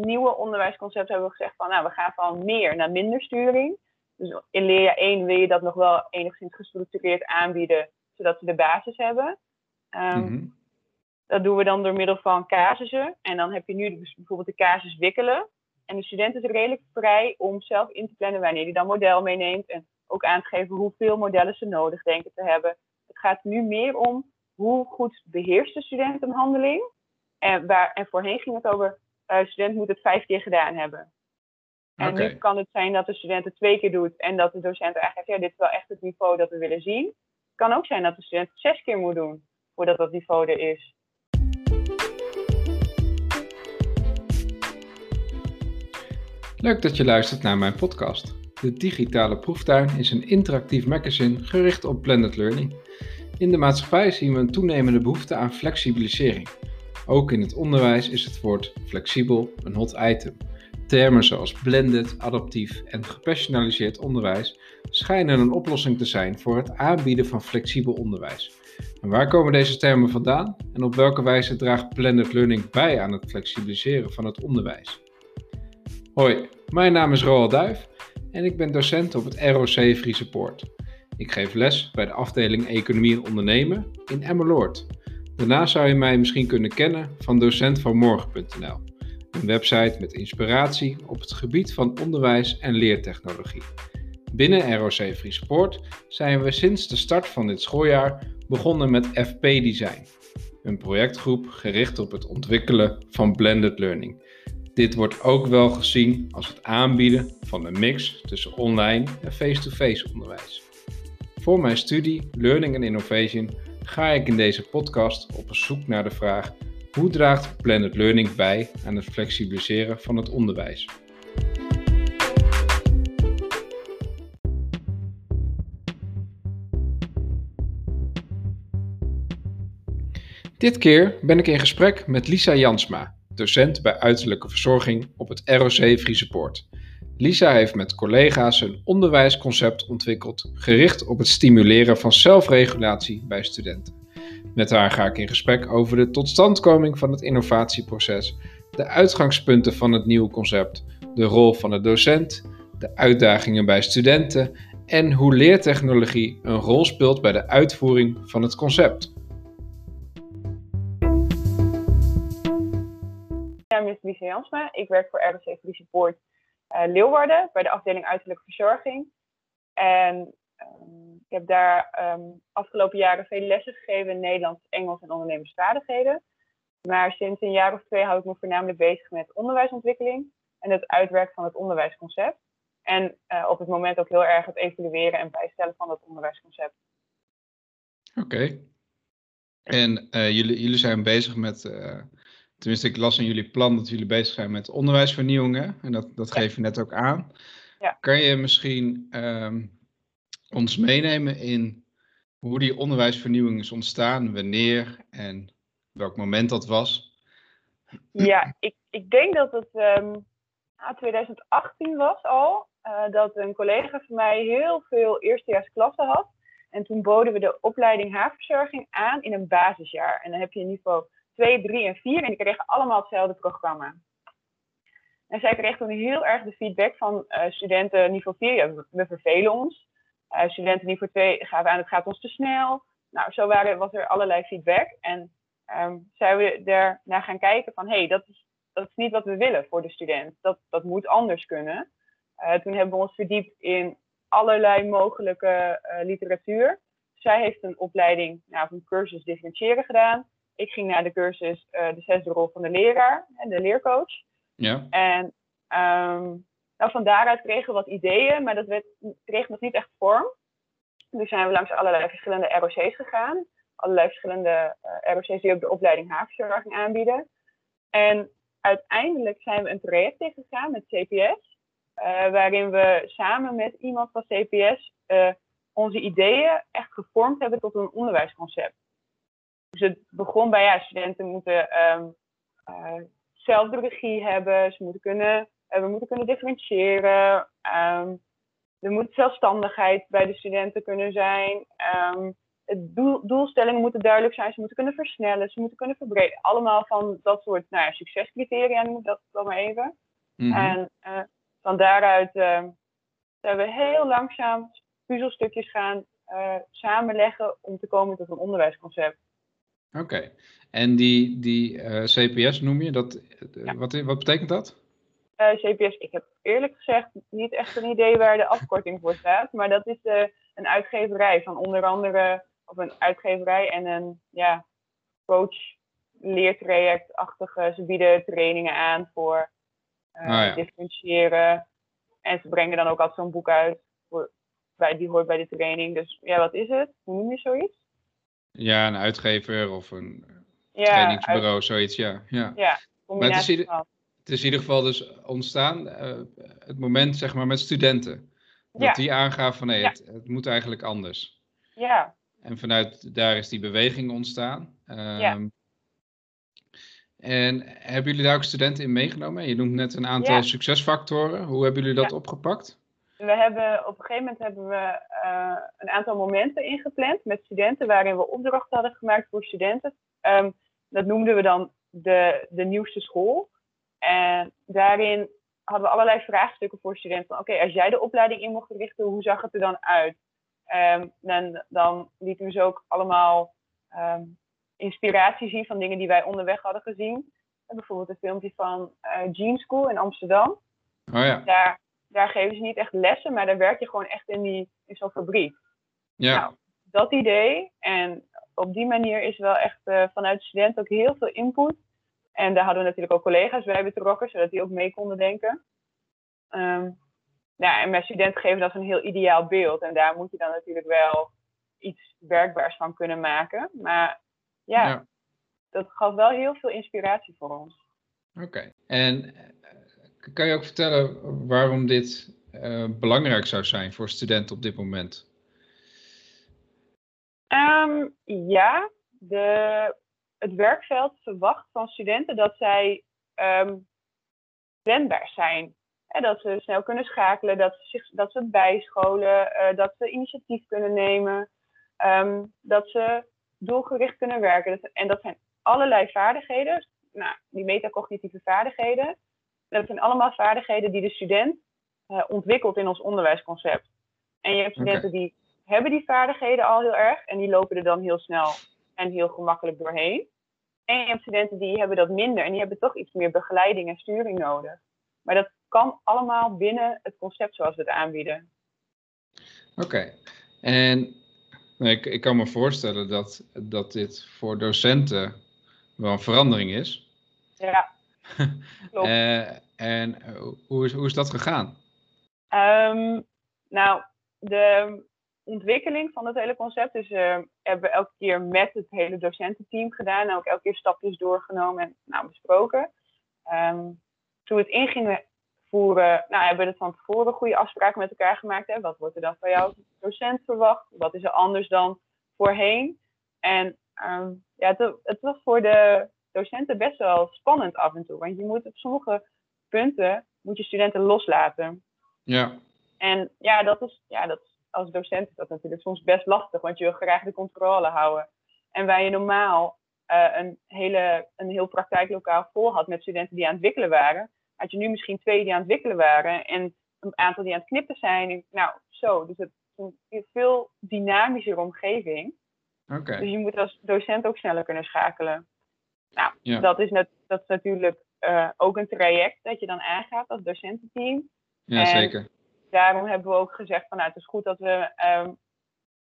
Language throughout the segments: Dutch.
nieuwe onderwijsconcept hebben we gezegd van, nou, we gaan van meer naar minder sturing. Dus in leerjaar 1 wil je dat nog wel enigszins gestructureerd aanbieden, zodat ze de basis hebben. Ehm, Mhm. Dat doen we dan door middel van casussen. En dan heb je nu dus bijvoorbeeld de casus wikkelen. En de student is redelijk vrij om zelf in te plannen wanneer hij dan model meeneemt. En ook aan te geven hoeveel modellen ze nodig denken te hebben. Het gaat nu meer om hoe goed beheerst de student een handeling. En, waar, en voorheen ging het over, eh student moet het vijf keer gedaan hebben. En nu kan het zijn dat de student het twee keer doet en dat de docent eigenlijk zegt, ja, dit is wel echt het niveau dat we willen zien. Het kan ook zijn dat de student het zes keer moet doen voordat dat niveau er is. Leuk dat je luistert naar mijn podcast. De Digitale Proeftuin is een interactief magazine gericht op blended learning. In de maatschappij zien we een toenemende behoefte aan flexibilisering. Ook in het onderwijs is het woord flexibel een hot item. Termen zoals blended, adaptief en gepersonaliseerd onderwijs schijnen een oplossing te zijn voor het aanbieden van flexibel onderwijs. En waar komen deze termen vandaan en op welke wijze draagt blended learning bij aan het flexibiliseren van het onderwijs? Hoi, mijn naam is Roald Duif en ik ben docent op het ROC Friese Poort. Ik geef les bij de afdeling Economie en Ondernemen in Emmeloord. Daarnaast zou je mij misschien kunnen kennen van docentvanmorgen.nl, een website met inspiratie op het gebied van onderwijs en leertechnologie. Binnen ROC Friese Poort zijn we sinds de start van dit schooljaar begonnen met FP Design, een projectgroep gericht op het ontwikkelen van blended learning. Dit wordt ook wel gezien als het aanbieden van een mix tussen online en face-to-face onderwijs. Voor mijn studie Learning and Innovation ga ik in deze podcast op zoek naar de vraag: hoe draagt blended learning bij aan het flexibiliseren van het onderwijs? Dit keer ben ik in gesprek met Lisa Jansma, docent bij uiterlijke verzorging op het ROC Friese Poort. Lisa heeft met collega's een onderwijsconcept ontwikkeld gericht op het stimuleren van zelfregulatie bij studenten. Met haar ga ik in gesprek over de totstandkoming van het innovatieproces, de uitgangspunten van het nieuwe concept, de rol van de docent, de uitdagingen bij studenten en hoe leertechnologie een rol speelt bij de uitvoering van het concept. Mijn naam is Lisa Jansma. Ik werk voor ROC Friese Poort eh, Leeuwarden bij de afdeling uiterlijke verzorging. En ehm, ik heb daar ehm, afgelopen jaren veel lessen gegeven in Nederlands, Engels en ondernemersvaardigheden. Maar sinds een jaar of twee hou ik me voornamelijk bezig met onderwijsontwikkeling en het uitwerken van het onderwijsconcept. En eh, op het moment ook heel erg het evalueren en bijstellen van het onderwijsconcept. Oké. En eh, jullie, jullie zijn bezig met, eh, tenminste ik las in jullie plan dat jullie bezig zijn met onderwijsvernieuwingen. En dat, dat Ja. geef je net ook aan. Ja. Kan je misschien ehm, ons meenemen in hoe die onderwijsvernieuwing is ontstaan, wanneer en welk moment dat was? Ja, ik, ik denk dat het ehm, nou, 2018 was al. eh, dat een collega van mij heel veel eerstejaarsklassen had. En toen boden we de opleiding haarverzorging aan in een basisjaar. En dan heb je niveau 2, 3 en 4 en die kregen allemaal hetzelfde programma. En zij kreeg toen heel erg de feedback van eh, studenten niveau 4, ja, we, vervelen ons. Eh, studenten niveau 2 gaven aan, het gaat ons te snel. Nou, zo waren, was er allerlei feedback. En ehm, zijn we er naar gaan kijken van, hé, hey, dat, is, dat is niet wat we willen voor de student. Dat, dat moet anders kunnen. Eh, toen hebben we ons verdiept in allerlei mogelijke literatuur. Zij heeft een opleiding, nou, of cursus differentiëren gedaan. Ik ging naar de cursus eh, de zesde rol van de leraar en de leercoach. Ja, En ehm, nou, van daaruit kregen we wat ideeën, maar dat werd, kreeg nog niet echt vorm. Dus zijn we langs allerlei verschillende ROC's gegaan. Allerlei verschillende eh, ROC's die ook de opleiding havenverzorging aanbieden. En uiteindelijk zijn we een traject ingegaan met CPS. eh, waarin we samen met iemand van CPS onze ideeën echt gevormd hebben tot een onderwijsconcept. Dus het begon bij ja, studenten moeten ehm, eh, zelf de regie hebben, ze moeten kunnen, eh, we moeten kunnen differentiëren. ehm, er moet zelfstandigheid bij de studenten kunnen zijn. ehm, het doel, doelstellingen moeten duidelijk zijn. Ze moeten kunnen versnellen. Ze moeten kunnen verbreden. Allemaal van dat soort nou ja, succescriteria noem ik dat wel maar even. Mhm. En uh, van daaruit zijn we heel langzaam puzzelstukjes gaan samenleggen om te komen tot een onderwijsconcept. Oké, okay. en die, die CPS noem je, dat, Ja. wat, wat betekent dat? Uh, CPS, ik heb eerlijk gezegd niet echt een idee waar de afkorting voor staat. Maar dat is een uitgeverij van onder andere, of een uitgeverij en een ja, coach leertrajectachtige. Ze bieden trainingen aan voor Oh ja. differentiëren. En ze brengen dan ook altijd zo'n boek uit. Voor, bij, die hoort bij de training. Dus ja, wat is het? Hoe noem je zoiets? Ja, een uitgever of een Ja, trainingsbureau, uit- zoiets, ja. ja. ja combinatie ieder- van. Het is in ieder geval dus ontstaan, eh, het moment zeg maar met studenten. Dat Ja. die aangaven van nee, het, het moet eigenlijk anders. Ja, En vanuit daar is die beweging ontstaan. Ja. Ehm, En hebben jullie daar ook studenten in meegenomen? Je noemt net een aantal succesfactoren. Hoe hebben jullie dat opgepakt? We hebben, op een gegeven moment hebben we eh, een aantal momenten ingepland met studenten waarin we opdrachten hadden gemaakt voor studenten. Ehm, dat noemden we dan de, de nieuwste school. En daarin hadden we allerlei vraagstukken voor studenten. Van, Oké, als jij de opleiding in mocht richten, hoe zag het er dan uit? Ehm, dan, dan lieten we ze ook allemaal ehm, inspiratie zien van dingen die wij onderweg hadden gezien. En bijvoorbeeld een filmpje van eh Jean School in Amsterdam Oh ja, daar, daar geven ze niet echt lessen, maar daar werk je gewoon echt in, die, in zo'n fabriek. ja. Nou, dat idee. En op die manier is wel echt eh, vanuit de studenten ook heel veel input. En daar hadden we natuurlijk ook collega's bij betrokken, zodat die ook mee konden denken. Ja, en mijn studenten geven dat een heel ideaal beeld. En daar moet je dan natuurlijk wel iets werkbaars van kunnen maken. Maar ja, Ja. dat gaf wel heel veel inspiratie voor ons. Oké. En eh, kan je ook vertellen waarom dit eh, belangrijk zou zijn voor studenten op dit moment? Ehm, ja, de, het werkveld verwacht van studenten dat zij ehm wendbaar zijn. Hè, dat ze snel kunnen schakelen, dat ze, dat ze bijscholen, eh, dat ze initiatief kunnen nemen, ehm, dat ze doelgericht kunnen werken. En dat zijn allerlei vaardigheden, nou, die metacognitieve vaardigheden. Dat zijn allemaal vaardigheden die de student eh, ontwikkelt in ons onderwijsconcept. En je hebt studenten die hebben die vaardigheden al heel erg en die lopen er dan heel snel en heel gemakkelijk doorheen. En je hebt studenten die hebben dat minder en die hebben toch iets meer begeleiding en sturing nodig. Maar dat kan allemaal binnen het concept zoals we het aanbieden. Oké. En nou, ik, ik kan me voorstellen dat, dat dit voor docenten wel een verandering is. Ja, Eh, en eh, hoe, is, hoe is dat gegaan? Ehm, nou, de ontwikkeling van het hele concept is, eh, hebben we elke keer met het hele docententeam gedaan. En ook elke keer stapjes doorgenomen en nou, besproken. Ehm, toen we het in gingen voeren, nou, hebben we het van tevoren goede afspraken met elkaar gemaakt. Hè? Wat wordt er dan van jou docent verwacht? Wat is er anders dan voorheen? En ehm, ja, het, het was voor de docenten best wel spannend af en toe. Want je moet op sommige punten moet je studenten loslaten. Ja, En ja, dat is, ja, dat, is- als docent is dat natuurlijk soms best lastig, want je wil graag de controle houden. En waar je normaal eh, een, hele, een heel praktijklokaal vol had met studenten die aan het wikkelen waren, had je nu misschien twee die aan het wikkelen waren en een aantal die aan het knippen zijn. Nou, zo. Dus het is een veel dynamischer omgeving. oké. Dus je moet als docent ook sneller kunnen schakelen. Nou, Ja. dat, is net, dat is natuurlijk eh, ook een traject dat je dan aangaat als docententeam Ja, en- zeker. daarom hebben we ook gezegd van nou, het is goed dat we ehm,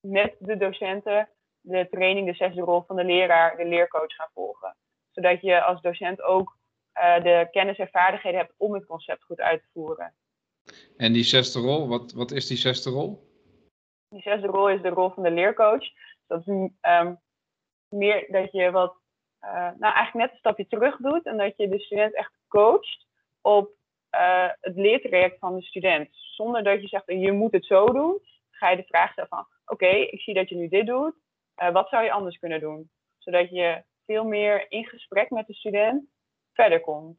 met de docenten de training, de zesde rol van de leraar, de leercoach gaan volgen. Zodat je als docent ook eh, de kennis en vaardigheden hebt om het concept goed uit te voeren. En die zesde rol, wat, wat is die zesde rol? Die zesde rol is de rol van de leercoach. Dat is ehm, meer dat je wat, eh, nou eigenlijk net een stapje terug doet en dat je de student echt coacht op eh, het leertraject van de student. Zonder dat je zegt, je moet het zo doen, ga je de vraag stellen van, oké, ik zie dat je nu dit doet, eh, wat zou je anders kunnen doen? Zodat je veel meer in gesprek met de student verder komt.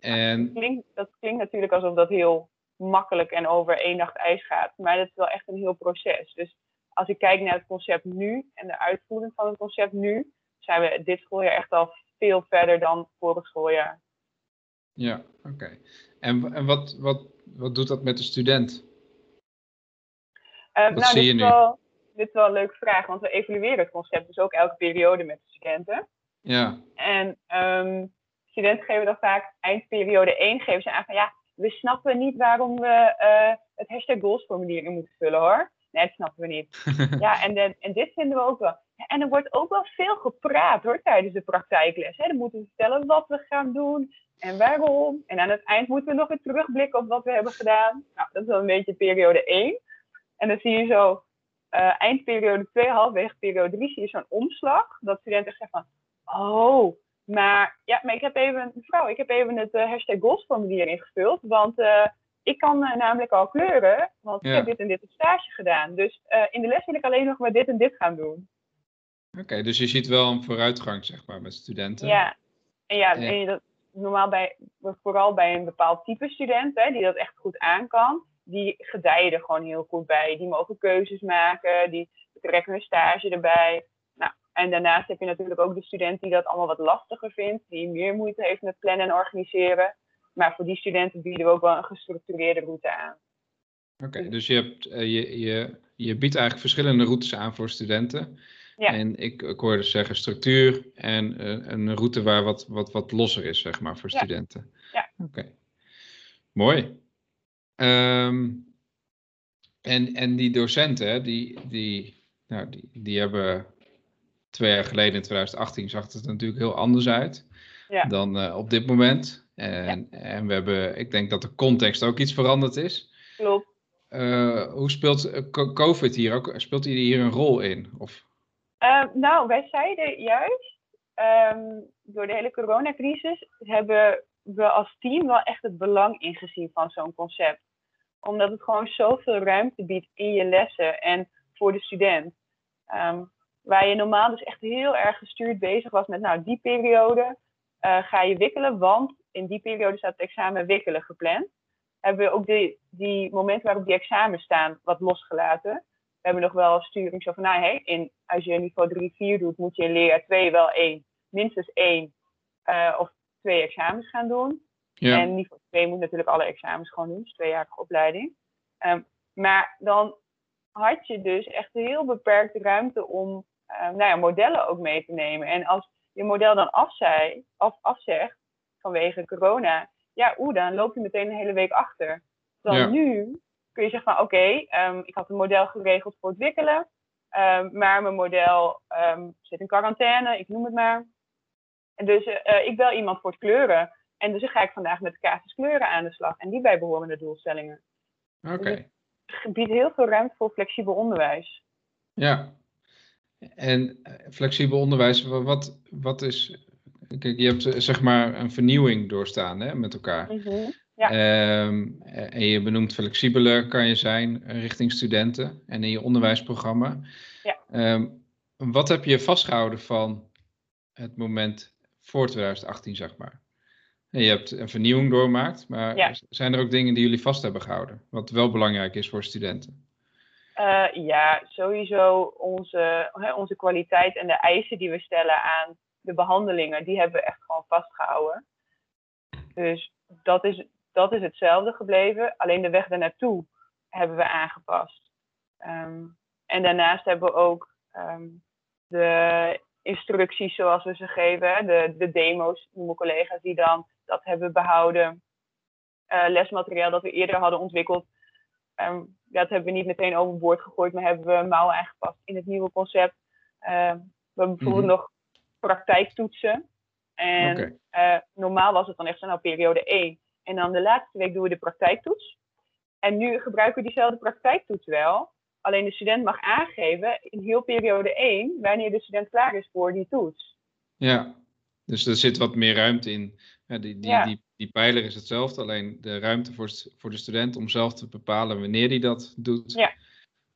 En Klinkt, dat klinkt natuurlijk alsof dat heel makkelijk en over één nacht ijs gaat, maar dat is wel echt een heel proces. Dus als ik kijk naar het concept nu en de uitvoering van het concept nu, zijn we dit schooljaar echt al veel verder dan vorig schooljaar. Ja, oké. En, en wat, wat, wat doet dat met de student? Uh, nou, zie dit je nu? Wel, dit is wel een leuke vraag, want we evalueren het concept dus ook elke periode met de studenten. Ja. En um, studenten geven dan vaak eindperiode 1 geven ze aan van ja, we snappen niet waarom we uh, het hashtag goals formulier in moeten vullen hoor. Nee, dat snappen we niet. ja, en, de, en dit vinden we ook wel. En er wordt ook wel veel gepraat hoor tijdens de praktijkles. Hè. Dan moeten we vertellen wat we gaan doen en waarom. En aan het eind moeten we nog weer terugblikken op wat we hebben gedaan. Nou, dat is wel een beetje periode 1. En dan zie je zo uh, eindperiode 2, halfwege periode 3, zie je zo'n omslag. Dat studenten zeggen van, oh, maar ja, maar ik heb even, mevrouw, ik heb even het uh, hashtag goalsformulier ingevuld. Want uh, ik kan namelijk al kleuren, want ik heb dit en dit op stage gedaan. Dus in de les wil ik alleen nog maar dit en dit gaan doen. Oké, dus je ziet wel een vooruitgang, zeg maar, met studenten. Ja, en ja, En dat, normaal bij, vooral bij een bepaald type student, hè, die dat echt goed aan kan, die gedijen er gewoon heel goed bij. Die mogen keuzes maken, die trekken hun stage erbij. Nou, en daarnaast heb je natuurlijk ook de student die dat allemaal wat lastiger vindt, die meer moeite heeft met plannen en organiseren. Maar voor die studenten bieden we ook wel een gestructureerde route aan. Oké, dus je, hebt, uh, je, je, je biedt eigenlijk verschillende routes aan voor studenten. Ja. En ik, ik hoorde zeggen structuur en uh, een route waar wat, wat, wat losser is, zeg maar, voor studenten. Ja. Oké. Mooi. Um, en, en die docenten, die, die, nou, die, die hebben twee jaar geleden, in 2018, zag het natuurlijk heel anders uit ja. dan uh, op dit moment. En, ja. en we hebben, ik denk dat de context ook iets veranderd is. Klopt. Uh, hoe speelt COVID hier ook? Speelt hier een rol in? Of? Uh, nou, wij zeiden juist, um, door de hele coronacrisis hebben we als team wel echt het belang ingezien van zo'n concept. Omdat het gewoon zoveel ruimte biedt in je lessen en voor de student. Um, waar je normaal dus echt heel erg gestuurd bezig was met, nou, die periode uh, ga je wikkelen, want in die periode staat het examen wikkelen gepland. Hebben we ook die, die momenten waarop die examens staan wat losgelaten we hebben nog wel sturing zo van, nou, hey, in, als je niveau 3, 4 doet, moet je in leerjaar 2 wel één, minstens één uh, of twee examens gaan doen. Ja. En niveau 2 moet natuurlijk alle examens gewoon doen, dus tweejarige opleiding. Um, maar dan had je dus echt heel beperkte ruimte om uh, nou ja, modellen ook mee te nemen. En als je model dan afzij, af, afzegt vanwege corona, ja, oeh, dan loop je meteen een hele week achter. Dan ja. nu kun je zeggen van oké, um, ik had een model geregeld voor het wikkelen, um, maar mijn model um, zit in quarantaine, ik noem het maar. En dus uh, ik bel iemand voor het kleuren. En dus ga ik vandaag met de casus kleuren aan de slag en die bijbehorende doelstellingen. Oké. Okay. Dus het biedt heel veel ruimte voor flexibel onderwijs. Ja, en eh, flexibel onderwijs, wat, wat is. Kijk, je hebt zeg maar een vernieuwing doorstaan hè, met elkaar. Mm -hmm. Ja. Um, en je benoemt flexibeler kan je zijn richting studenten en in je onderwijsprogramma. Ja. Um, wat heb je vastgehouden van het moment voor 2018, zeg maar? Je hebt een vernieuwing doormaakt, maar ja. zijn er ook dingen die jullie vast hebben gehouden? Wat wel belangrijk is voor studenten? Uh, ja, sowieso onze, onze kwaliteit en de eisen die we stellen aan de behandelingen, die hebben we echt gewoon vastgehouden. Dus dat is, dat is hetzelfde gebleven. Alleen de weg naartoe hebben we aangepast. Um, en daarnaast hebben we ook um, de instructies zoals we ze geven, de, de demo's, noemen collega's die dan dat hebben behouden. Uh, lesmateriaal dat we eerder hadden ontwikkeld, um, dat hebben we niet meteen overboord gegooid, maar hebben we mouwen aangepast in het nieuwe concept. Uh, we hebben bijvoorbeeld mm -hmm. nog praktijktoetsen. En okay. uh, normaal was het dan echt zo, nou periode 1 en dan de laatste week doen we de praktijktoets. En nu gebruiken we diezelfde praktijktoets wel. Alleen de student mag aangeven in heel periode 1 wanneer de student klaar is voor die toets. Ja, dus er zit wat meer ruimte in. Ja, die, die, ja. die, die pijler is hetzelfde, alleen de ruimte voor, voor de student om zelf te bepalen wanneer hij dat doet, ja.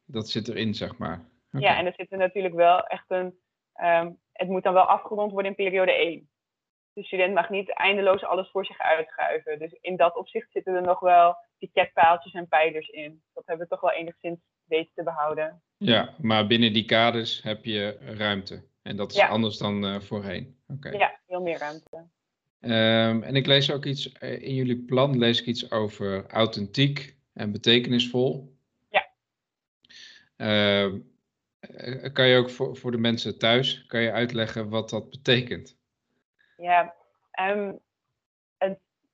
dat zit erin, zeg maar. Okay. Ja, en er zit er natuurlijk wel echt een. Um, het moet dan wel afgerond worden in periode 1 de student mag niet eindeloos alles voor zich uitschuiven. Dus in dat opzicht zitten er nog wel piketpaaltjes en pijlers in. Dat hebben we toch wel enigszins weten te behouden. Ja, maar binnen die kaders heb je ruimte. En dat is anders dan voorheen. Okay. Ja, veel meer ruimte. Um, en ik lees ook iets in jullie plan, lees ik iets over authentiek en betekenisvol. Ja. Uh, kan je ook voor, voor de mensen thuis, kan je uitleggen wat dat betekent? Ja, um,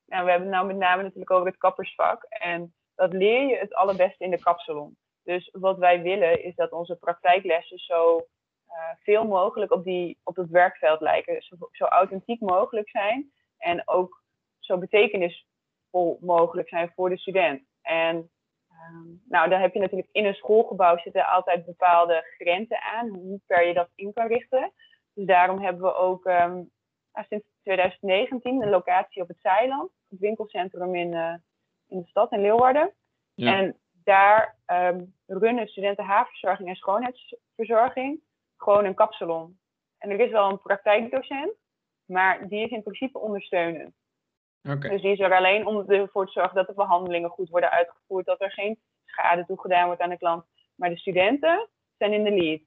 we hebben het nou met name natuurlijk over het kappersvak. En dat leer je het allerbeste in de kapsalon. Dus wat wij willen is dat onze praktijklessen zo uh, veel mogelijk op, die, op het werkveld lijken. Zo, zo authentiek mogelijk zijn en ook zo betekenisvol mogelijk zijn voor de student. En um, nou, dan heb je natuurlijk in een schoolgebouw zitten altijd bepaalde grenzen aan, hoe ver je dat in kan richten. Dus daarom hebben we ook um, sinds 2019 een locatie op het Zeiland, het winkelcentrum in, uh, in de stad in Leeuwarden. Ja. En daar um, runnen studenten haarverzorging en schoonheidsverzorging gewoon een kapsalon. En er is wel een praktijkdocent, maar die is in principe ondersteunend. Dus die is er alleen om ervoor te zorgen dat de behandelingen goed worden uitgevoerd, dat er geen schade toegedaan wordt aan de klant. Maar de studenten zijn in de lead.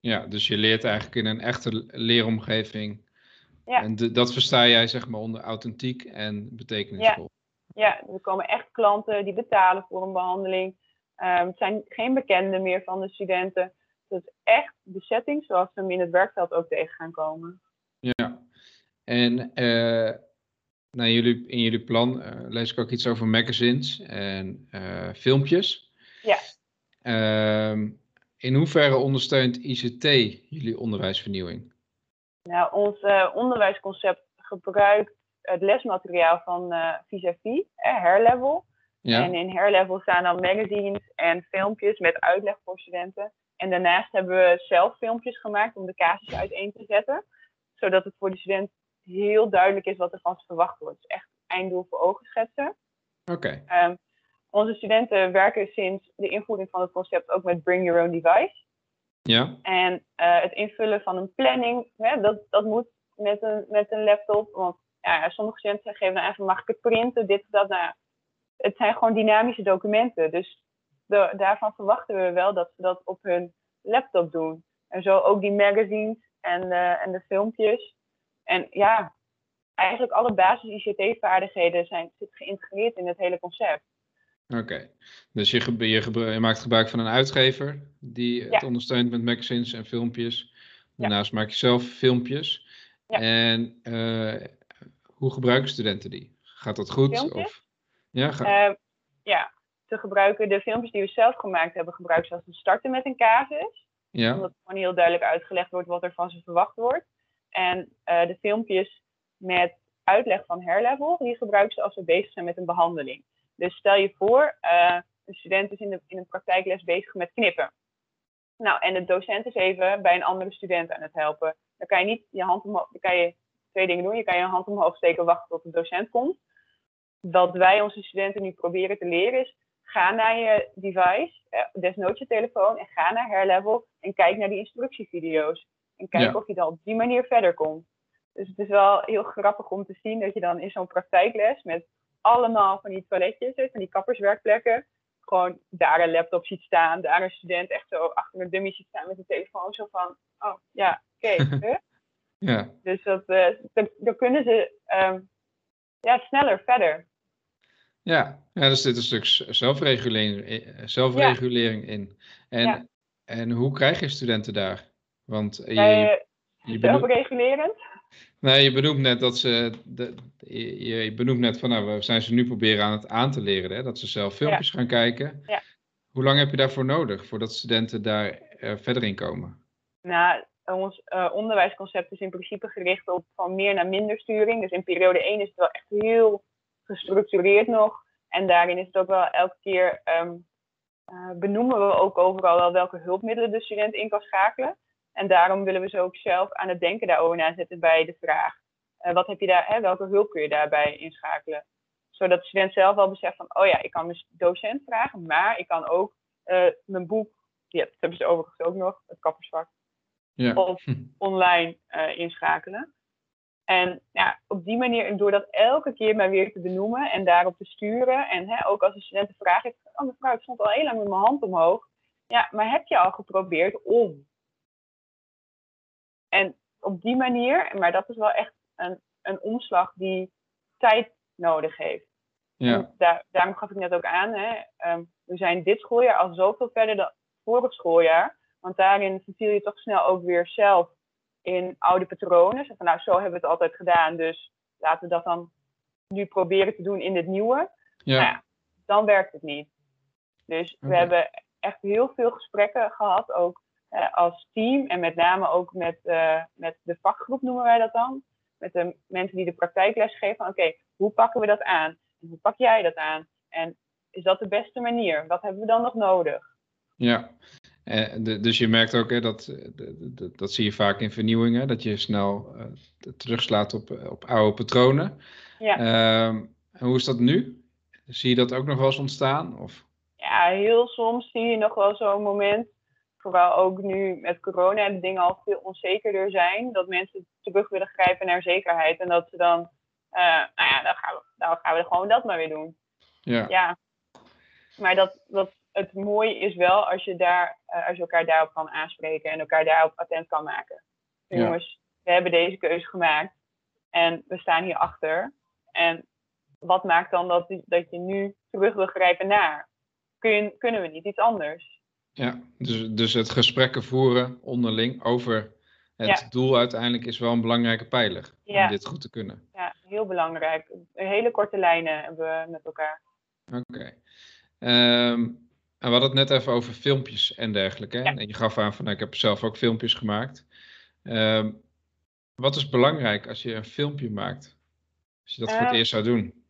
Ja, dus je leert eigenlijk in een echte leeromgeving. Ja. En dat versta jij zeg maar onder authentiek en betekenisvol. Ja. ja, er komen echt klanten die betalen voor een behandeling. Um, het zijn geen bekenden meer van de studenten. Het is echt de setting zoals we hem in het werkveld ook tegen gaan komen. Ja, en uh, nou, jullie, in jullie plan uh, lees ik ook iets over magazines en uh, filmpjes. Ja. Uh, in hoeverre ondersteunt ICT jullie onderwijsvernieuwing? Nou, ons uh, onderwijsconcept gebruikt het lesmateriaal van uh, vis-à-vis, Hairlevel. Ja. En in Hairlevel staan dan magazines en filmpjes met uitleg voor studenten. En daarnaast hebben we zelf filmpjes gemaakt om de casus uiteen te zetten. Zodat het voor de student heel duidelijk is wat er van ze verwacht wordt. Dus echt einddoel voor ogen schetsen. Oké. Ehm, onze studenten werken sinds de invoering van het concept ook met Bring Your Own Device. Ja. En uh, het invullen van een planning, hè, dat, dat moet met een, met een laptop. Want ja, sommige studenten geven dan even, mag ik het printen, dit dat. Nou, het zijn gewoon dynamische documenten. Dus daarvan verwachten we wel dat ze dat op hun laptop doen. En zo ook die magazines en, uh, en de filmpjes. En ja, eigenlijk alle basis-ICT-vaardigheden zijn zitten geïntegreerd in het hele concept. Oké, dus je, je, maakt gebruik van een uitgever die het ondersteunt met magazines en filmpjes. Daarnaast maak je zelf filmpjes. Ja. En uh, hoe gebruiken studenten die? Gaat dat goed? Of... Ja, ga... uh, ja, te gebruiken de filmpjes die we zelf gemaakt hebben, gebruiken ze als we starten met een casus. Ja. Omdat gewoon heel duidelijk uitgelegd wordt wat er van ze verwacht wordt. En uh, de filmpjes met uitleg van Hairlevel, die gebruiken ze als we bezig zijn met een behandeling. Dus stel je voor, uh, een student is in, de, in een praktijkles bezig met knippen. Nou, en de docent is even bij een andere student aan het helpen. Dan kan je niet je hand omhoog, dan kan je twee dingen doen. Je kan je hand omhoog steken, wachten tot de docent komt. Wat wij onze studenten nu proberen te leren is, ga naar je device, eh, desnoods je telefoon, en ga naar Hairlevel en kijk naar die instructievideo's. En kijken of je dan op die manier verder komt. Dus het is wel heel grappig om te zien dat je dan in zo'n praktijkles met allemaal van die toiletjes, van die kapperswerkplekken, gewoon daar een laptop ziet staan, daar een student echt zo achter een dummy ziet staan met een telefoon, zo van, oh ja, oké. ja. Dus dat, uh, dan, kunnen ze um, ja, sneller verder. Ja, ja, dus dit is een stuk zelfregulering, eh, zelfregulering in. En, ja. en hoe krijg je studenten daar? Want je, je, je zelfregulerend? Nee, je benoemt net dat ze. De, je benoemt net van nou, we zijn ze nu proberen aan het aan te leren, hè, dat ze zelf filmpjes gaan kijken. Ja. Hoe lang heb je daarvoor nodig voordat studenten daar uh, verder in komen? Nou, ons uh, onderwijsconcept is in principe gericht op van meer naar minder sturing. Dus in periode 1 is het wel echt heel gestructureerd nog. En daarin is het ook wel elke keer um, uh, benoemen we ook overal wel welke hulpmiddelen de student in kan schakelen. En daarom willen we ze ook zelf aan het denken daarover nazetten bij de vraag: uh, wat heb je daar, hè, welke hulp kun je daarbij inschakelen? Zodat de student zelf wel beseft van: oh ja, ik kan mijn docent vragen, maar ik kan ook uh, mijn boek, ja, dat hebben ze overigens ook nog, het kappersvak, ja. of online uh, inschakelen. En ja, op die manier, en door dat elke keer maar weer te benoemen en daarop te sturen. En hè, ook als een student een vraag heeft, oh mevrouw, ik stond al heel lang met mijn hand omhoog. Ja, maar heb je al geprobeerd om? En op die manier, maar dat is wel echt een, een omslag die tijd nodig heeft. Ja. Daar, daarom gaf ik net ook aan, hè, um, we zijn dit schooljaar al zoveel verder dan vorig schooljaar. Want daarin verviel je toch snel ook weer zelf in oude patronen. Zeg van, nou, zo hebben we het altijd gedaan, dus laten we dat dan nu proberen te doen in dit nieuwe. Ja. Nou ja, dan werkt het niet. Dus we hebben echt heel veel gesprekken gehad, ook eh, als team en met name ook met, eh, met de vakgroep noemen wij dat dan. Met de mensen die de praktijkles geven. van, Oké, hoe pakken we dat aan? En hoe pak jij dat aan? En is dat de beste manier? Wat hebben we dan nog nodig? Ja, Eh, de- dus je merkt ook hè, dat, de- de- dat zie je vaak in vernieuwingen, dat je snel eh, terugslaat op, op oude patronen. Ja. Ehm, en hoe is dat nu? Zie je dat ook nog wel eens ontstaan? Of? ja, heel soms zie je nog wel zo'n moment, vooral ook nu met corona en de dingen al veel onzekerder zijn, dat mensen terug willen grijpen naar zekerheid. En dat ze dan, eh, nou ja, dan gaan, we, dan gaan we gewoon dat maar weer doen. Ja, Ja, maar dat, dat, het mooie is wel als je, daar, eh, als je elkaar daarop kan aanspreken en elkaar daarop attent kan maken. Ja. Jongens, we hebben deze keuze gemaakt en we staan hier achter. En wat maakt dan dat, dat je nu terug wil grijpen naar? Kun kunnen we niet iets anders? Ja. Dus, dus het gesprekken voeren onderling over het Ja. doel uiteindelijk is wel een belangrijke pijler Ja. om dit goed te kunnen. Ja, heel belangrijk. Hele korte lijnen hebben we met elkaar. Oké. Ehm, en we hadden het net even over filmpjes en dergelijke. Ja. En je gaf aan van, nou, ik heb zelf ook filmpjes gemaakt. Ehm, wat is belangrijk als je een filmpje maakt? Als je dat voor het Eh, eerst zou doen?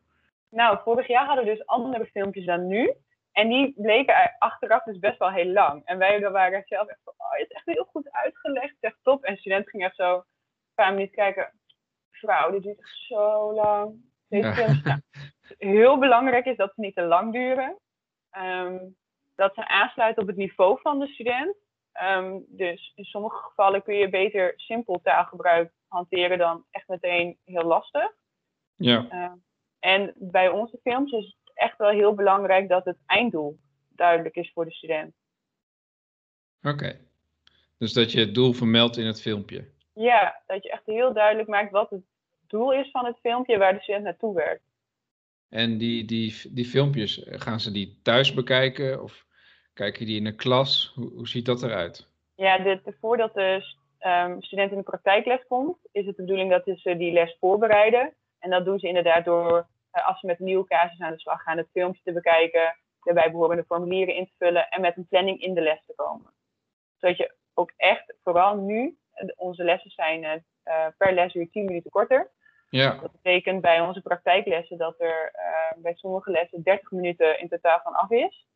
Nou, vorig jaar hadden we dus andere filmpjes dan nu. En die bleken er achteraf dus best wel heel lang. En wij waren zelf echt van, oh, je hebt echt heel goed uitgelegd. Echt top. En de student ging echt zo een paar minuten kijken. Vrouw, dit duurt echt zo lang. Ja. films, nou, heel belangrijk is dat ze niet te lang duren. Ehm, dat ze aansluiten op het niveau van de student. Ehm, dus in sommige gevallen kun je beter simpel taalgebruik hanteren dan echt meteen heel lastig. Ja, Uh, en bij onze films is echt wel heel belangrijk dat het einddoel duidelijk is voor de student. oké. Dus dat je het doel vermeldt in het filmpje. Ja, dat je echt heel duidelijk maakt wat het doel is van het filmpje waar de student naartoe werkt. En die, die, die filmpjes, gaan ze die thuis bekijken of kijken die in de klas? Hoe, hoe ziet dat eruit? Ja, de, de- voordat de ehm, student in de praktijkles komt, is het de bedoeling dat ze die les voorbereiden. En dat doen ze inderdaad door, als ze met een nieuwe casus aan de slag gaan, het filmpje te bekijken, de bijbehorende formulieren in te vullen en met een planning in de les te komen. Zodat je ook echt, vooral nu, eh, onze lessen zijn eh, eh, per lesuur 10 minuten korter. Ja, Dat betekent bij onze praktijklessen dat er eh, bij sommige lessen 30 minuten in totaal van af is.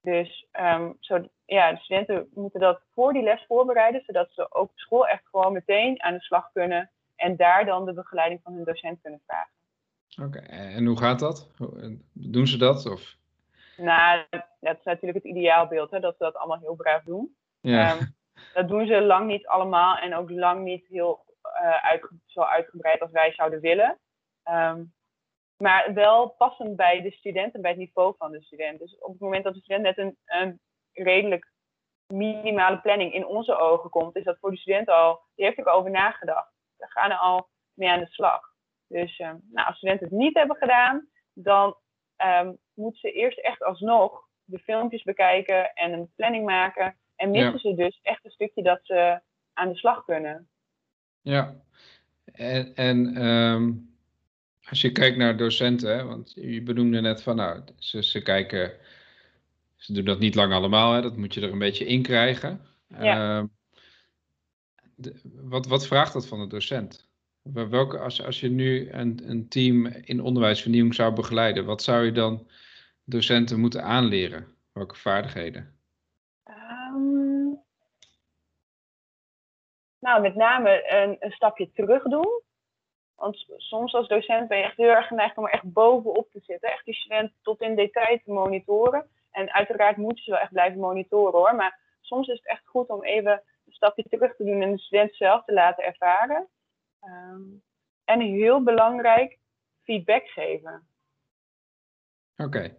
Dus ehm, zo, ja, de studenten moeten dat voor die les voorbereiden, zodat ze ook op school echt gewoon meteen aan de slag kunnen en daar dan de begeleiding van hun docent kunnen vragen. Oké. En hoe gaat dat? En Doen ze dat? Of? Nou, dat is natuurlijk het ideaalbeeld, hè, dat ze dat allemaal heel braaf doen. Ja, Ehm, dat doen ze lang niet allemaal en ook lang niet heel eh, uitge- zo uitgebreid als wij zouden willen. Ehm, maar wel passend bij de student en bij het niveau van de student. Dus op het moment dat de student net een, een redelijk minimale planning in onze ogen komt, is dat voor de student al, die heeft er over nagedacht. Daar gaan er al mee aan de slag. Dus ehm, nou, als studenten het niet hebben gedaan, dan ehm, moeten ze eerst echt alsnog de filmpjes bekijken en een planning maken. En missen Ja. ze dus echt een stukje dat ze aan de slag kunnen. ja. En, en ehm, als je kijkt naar docenten, want je benoemde net van, nou, ze, ze kijken, ze doen dat niet lang allemaal, hè, dat moet je er een beetje in krijgen. Ja. De- wat, wat vraagt dat van de docent? Wel- Welke, als, als je nu een, een team in onderwijsvernieuwing zou begeleiden, wat zou je dan docenten moeten aanleren? Welke vaardigheden? Ehm, nou, met name een, een stapje terug doen. Want soms als docent ben je echt heel erg geneigd om er echt bovenop te zitten. Echt die student tot in detail te monitoren. En uiteraard moet je ze wel echt blijven monitoren hoor. Maar soms is het echt goed om even een stapje terug te doen en de student zelf te laten ervaren. Ehm, en heel belangrijk, feedback geven. Oké.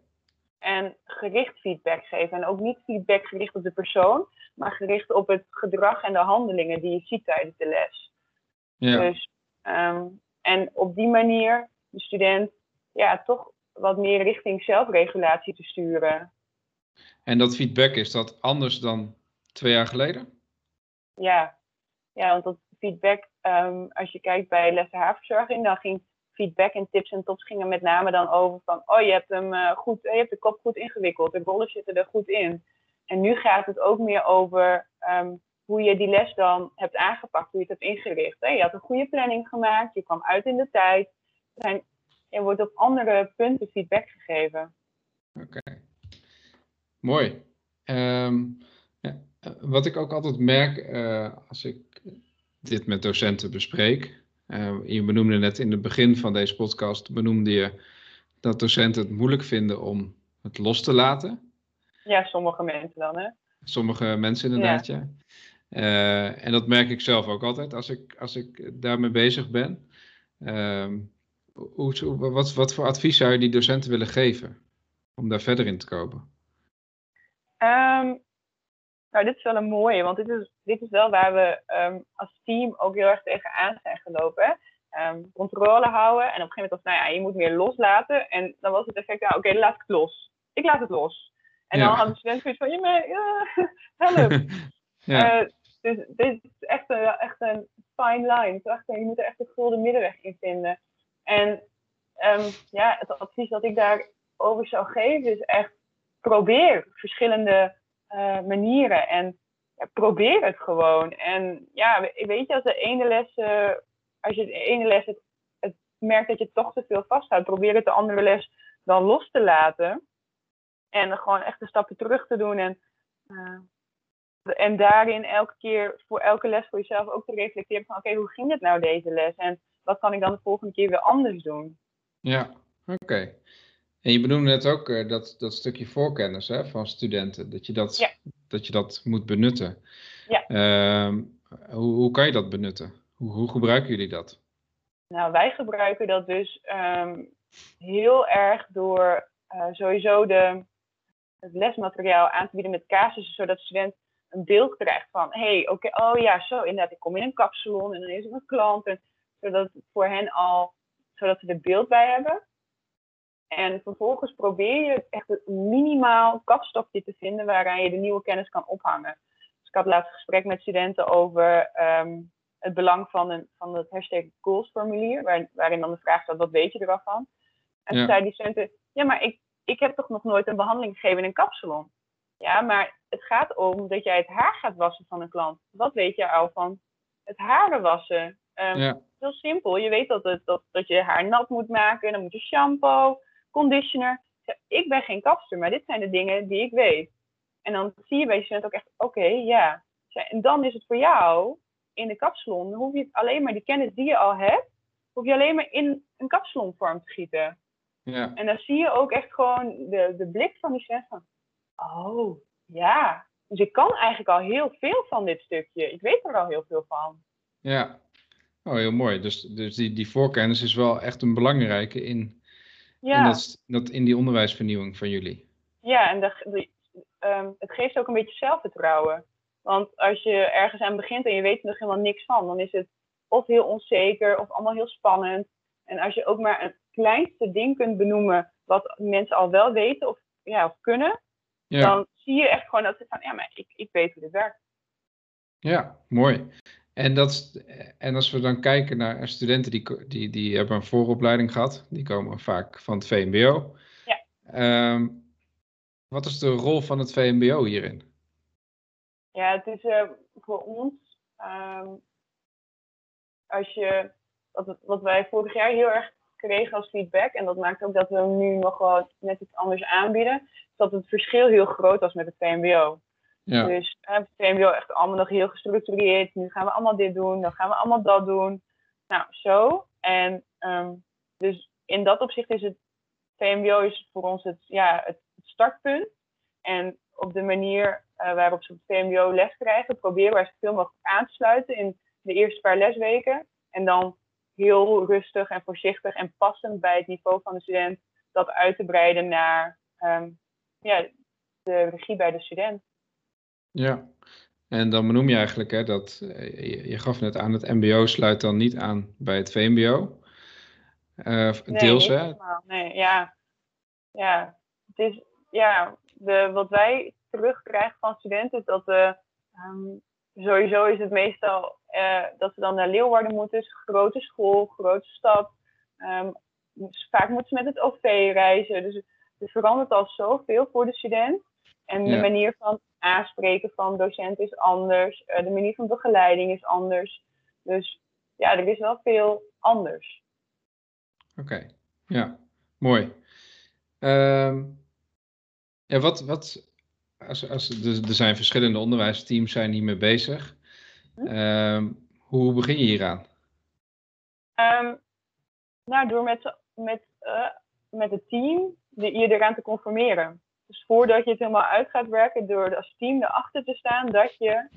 En gericht feedback geven. En ook niet feedback gericht op de persoon, maar gericht op het gedrag en de handelingen die je ziet tijdens de les. Ja. Dus, ehm, en op die manier de student ja, toch wat meer richting zelfregulatie te sturen. En dat feedback, is dat anders dan twee jaar geleden? Ja, ja want dat feedback, ehm, als je kijkt bij lessen haarverzorging, dan ging feedback en tips en tops gingen met name dan over van, oh je hebt hem uh, goed, je hebt de kop goed ingewikkeld, de rollen zitten er goed in. En nu gaat het ook meer over ehm, hoe je die les dan hebt aangepakt, hoe je het hebt ingericht. Hè? Je had een goede planning gemaakt, je kwam uit in de tijd. Zijn, er wordt op andere punten feedback gegeven. Oké, mooi. Ehm, ja, wat ik ook altijd merk als ik dit met docenten bespreek. Uh, je benoemde net in het begin van deze podcast, benoemde je dat docenten het moeilijk vinden om het los te laten. Ja, sommige mensen dan, hè? Sommige mensen inderdaad, ja. ja. Uh, en dat merk ik zelf ook altijd als ik, als ik daarmee bezig ben. Uh, hoe, wat, wat voor advies zou je die docenten willen geven om daar verder in te komen? Um, nou, dit is wel een mooie, want dit is, dit is wel waar we um, als team ook heel erg tegenaan zijn gelopen. Um, controle houden en op een gegeven moment was nou ja, je moet meer loslaten. En dan was het effect, nou, oké, okay, laat ik het los. Ik laat het los. En ja. dan hadden de studenten zoiets van, ja, maar, ja, help. ja. Uh, dus dit is echt een, echt een fine line. Echt, je moet er echt de gulden middenweg in vinden. En um, ja, het advies dat ik daarover zou geven is echt probeer verschillende uh, manieren. En ja, probeer het gewoon. En ja, weet je, als de ene les, als je de ene les het, merkt dat je toch te veel vasthoudt, probeer het de andere les dan los te laten. En gewoon echt de stappen terug te doen. En, uh, en daarin elke keer voor elke les voor jezelf ook te reflecteren van oké, hoe ging het nou deze les? En wat kan ik dan de volgende keer weer anders doen? Ja, oké. En je benoemde net ook uh, dat, dat stukje voorkennis hè, van studenten, dat je dat, ja. dat je dat moet benutten. Ja. Uh, hoe, hoe kan je dat benutten? Hoe, hoe gebruiken jullie dat? Nou, wij gebruiken dat dus um, heel erg door uh, sowieso de, het lesmateriaal aan te bieden met casussen, zodat de student een beeld krijgt van, hé, hey, oké, okay, oh ja, zo, inderdaad, ik kom in een kapsalon en dan is er een klant. En, zodat het voor hen al, zodat ze er beeld bij hebben. En vervolgens probeer je echt een minimaal kapstokje te vinden waaraan je de nieuwe kennis kan ophangen. Dus ik had laatst een gesprek met studenten over um, het belang van, een, van het hashtag goals formulier, waar, waarin dan de vraag staat, wat weet je er wel van? En ja. toen zei die studenten, ja, maar ik, ik heb toch nog nooit een behandeling gegeven in een kapsalon? Ja, maar het gaat om dat jij het haar gaat wassen van een klant. Wat weet je al van het haren wassen? Um, ja. Heel simpel. Je weet dat, het, dat, dat je haar nat moet maken. Dan moet je shampoo, conditioner. Ik ben geen kapster, maar dit zijn de dingen die ik weet. En dan zie je bij je student ook echt, oké, okay, ja. En dan is het voor jou in de kapsalon, dan hoef je alleen maar die kennis die je al hebt, hoef je alleen maar in een kapsalonvorm te gieten. Ja. En dan zie je ook echt gewoon de, de blik van die student van, oh, ja. Dus ik kan eigenlijk al heel veel van dit stukje. Ik weet er al heel veel van. Ja, oh, heel mooi. Dus, dus die, die voorkennis is wel echt een belangrijke in, ja. in, dat, dat, in die onderwijsvernieuwing van jullie. Ja, en de, de, um, het geeft ook een beetje zelfvertrouwen. Want als je ergens aan begint en je weet er nog helemaal niks van, dan is het of heel onzeker of allemaal heel spannend. En als je ook maar een kleinste ding kunt benoemen wat mensen al wel weten of, ja, of kunnen, ja. dan zie je echt gewoon dat ze van, ja, maar ik, ik weet hoe dit werkt. Ja, mooi. En, dat, en als we dan kijken naar studenten die, die, die hebben een vooropleiding gehad, die komen vaak van het VMBO. Ja. Um, wat is de rol van het VMBO hierin? Ja, het is uh, voor ons, um, als je, wat, wat wij vorig jaar heel erg kregen als feedback, en dat maakt ook dat we hem nu nog wel net iets anders aanbieden, is dat het verschil heel groot was met het VMBO. Ja. Dus uh, het VMBO echt allemaal nog heel gestructureerd. Nu gaan we allemaal dit doen, dan gaan we allemaal dat doen. Nou, zo. En um, dus in dat opzicht is het VMBO is voor ons het, ja, het startpunt. En op de manier uh, waarop ze op het VMBO les krijgen, proberen wij zoveel mogelijk aan te sluiten in de eerste paar lesweken. En dan heel rustig en voorzichtig en passend bij het niveau van de student dat uit te breiden naar ehm, ja, de regie bij de student. Ja, en dan benoem je eigenlijk hè, dat, eh, je, gaf net aan, het MBO sluit dan niet aan bij het VMBO. Uh, nee, deels, hè? Helemaal. Nee, ja. Ja, het is, ja de, wat wij terugkrijgen van studenten is dat de, um, sowieso is het meestal uh, dat ze dan naar Leeuwarden moeten, dus grote school, grote stad. Um, vaak moeten ze met het OV reizen, dus het verandert al zoveel voor de student. En de manier van aanspreken van docenten is anders. Uh, de manier van begeleiding is anders. Dus ja, er is wel veel anders. Oké, ja, mooi. Um, ja, wat, wat, als, als, er zijn verschillende onderwijsteams zijn hiermee bezig. Um, hoe begin je hieraan? Um, nou, door met, met, uh, met het team je eraan te conformeren. Dus voordat je het helemaal uit gaat werken, door als team erachter te staan dat je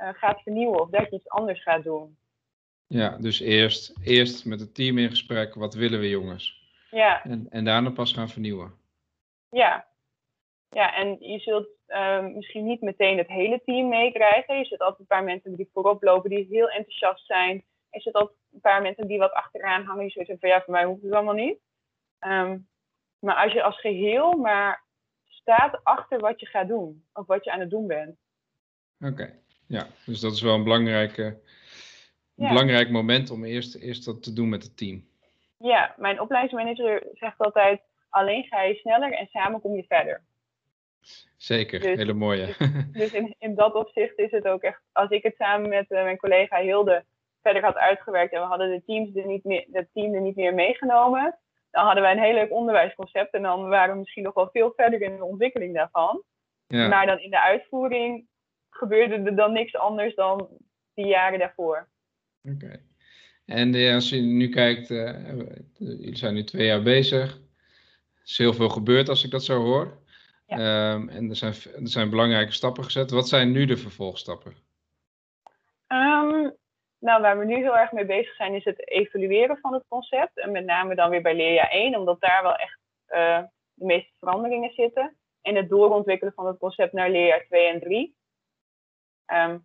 uh, gaat vernieuwen of dat je iets anders gaat doen. Ja, dus eerst, eerst met het team in gesprek, wat willen we jongens? Ja. En, en daarna pas gaan vernieuwen. Ja. Ja, en je zult uh, misschien niet meteen het hele team meekrijgen. Je zult altijd een paar mensen die voorop lopen, die heel enthousiast zijn. Je zult altijd een paar mensen die wat achteraan hangen, die zoiets van ja, voor mij hoeft het allemaal niet. Um, maar als je als geheel maar staat achter wat je gaat doen, of wat je aan het doen bent. Oké, ja, dus dat is wel een belangrijke, ja. belangrijk moment om eerst, eerst dat te doen met het team. Ja, mijn opleidingsmanager zegt altijd: alleen ga je sneller en samen kom je verder. Zeker, dus, hele mooie. Dus, dus in, in dat opzicht is het ook echt, als ik het samen met uh, mijn collega Hilde verder had uitgewerkt en we hadden de, teams er niet meer, het team er niet meer meegenomen, dan hadden wij een heel leuk onderwijsconcept en dan waren we misschien nog wel veel verder in de ontwikkeling daarvan. Ja. Maar dan in de uitvoering gebeurde er dan niks anders dan die jaren daarvoor. Oké. En uh, als je nu kijkt, uh, jullie zijn nu twee jaar bezig. Er is heel veel gebeurd als ik dat zo hoor. Ja. Um, en er zijn, er zijn belangrijke stappen gezet. Wat zijn nu de vervolgstappen? Um, nou, waar we nu heel erg mee bezig zijn, is het evalueren van het concept. En met name dan weer bij leerjaar 1, omdat daar wel echt uh, de meeste veranderingen zitten. En het doorontwikkelen van het concept naar leerjaar 2 en 3. Um, ehm,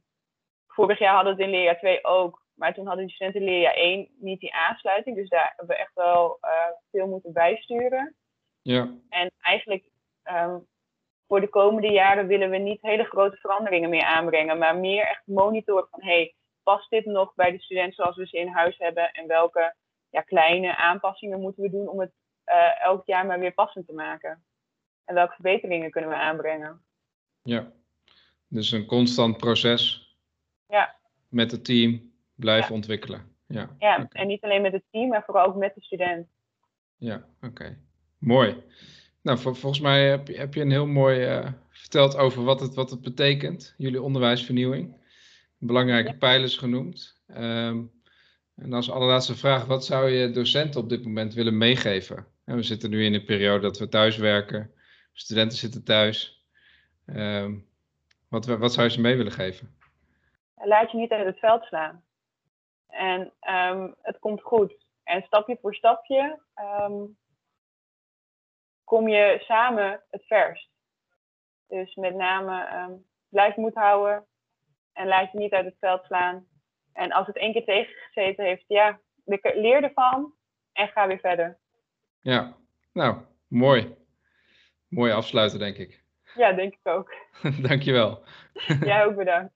vorig jaar hadden we het in leerjaar 2 ook, maar toen hadden de studenten leerjaar 1 niet die aansluiting. Dus daar hebben we echt wel uh, veel moeten bijsturen. Ja. En eigenlijk um, voor de komende jaren willen we niet hele grote veranderingen meer aanbrengen, maar meer echt monitoren van hey, past dit nog bij de student zoals we ze in huis hebben? En welke ja, kleine aanpassingen moeten we doen om het uh, elk jaar maar weer passend te maken? En welke verbeteringen kunnen we aanbrengen? Ja, dus een constant proces. Ja. Met het team blijven ja. ontwikkelen. Ja, ja okay. en niet alleen met het team, maar vooral ook met de student. Ja, oké. Okay. Mooi. Nou, vol volgens mij heb je, heb je een heel mooi uh, verteld over wat het, wat het betekent, jullie onderwijsvernieuwing belangrijke ja. pijlers genoemd. Um, en als allerlaatste vraag, wat zou je docenten op dit moment willen meegeven? En we zitten nu in een periode dat we thuis werken, studenten zitten thuis. Um, wat, wat zou je ze mee willen geven? Laat je niet uit het veld slaan. En um, het komt goed. En stapje voor stapje kom je samen het verst. Dus met name blijf moed houden, en laat je niet uit het veld slaan. En als het één keer tegengezeten heeft, ja, leer ervan en ga weer verder. Ja, nou, mooi. Mooi afsluiten, denk ik. Ja, denk ik ook. Dankjewel. Jij ook bedankt.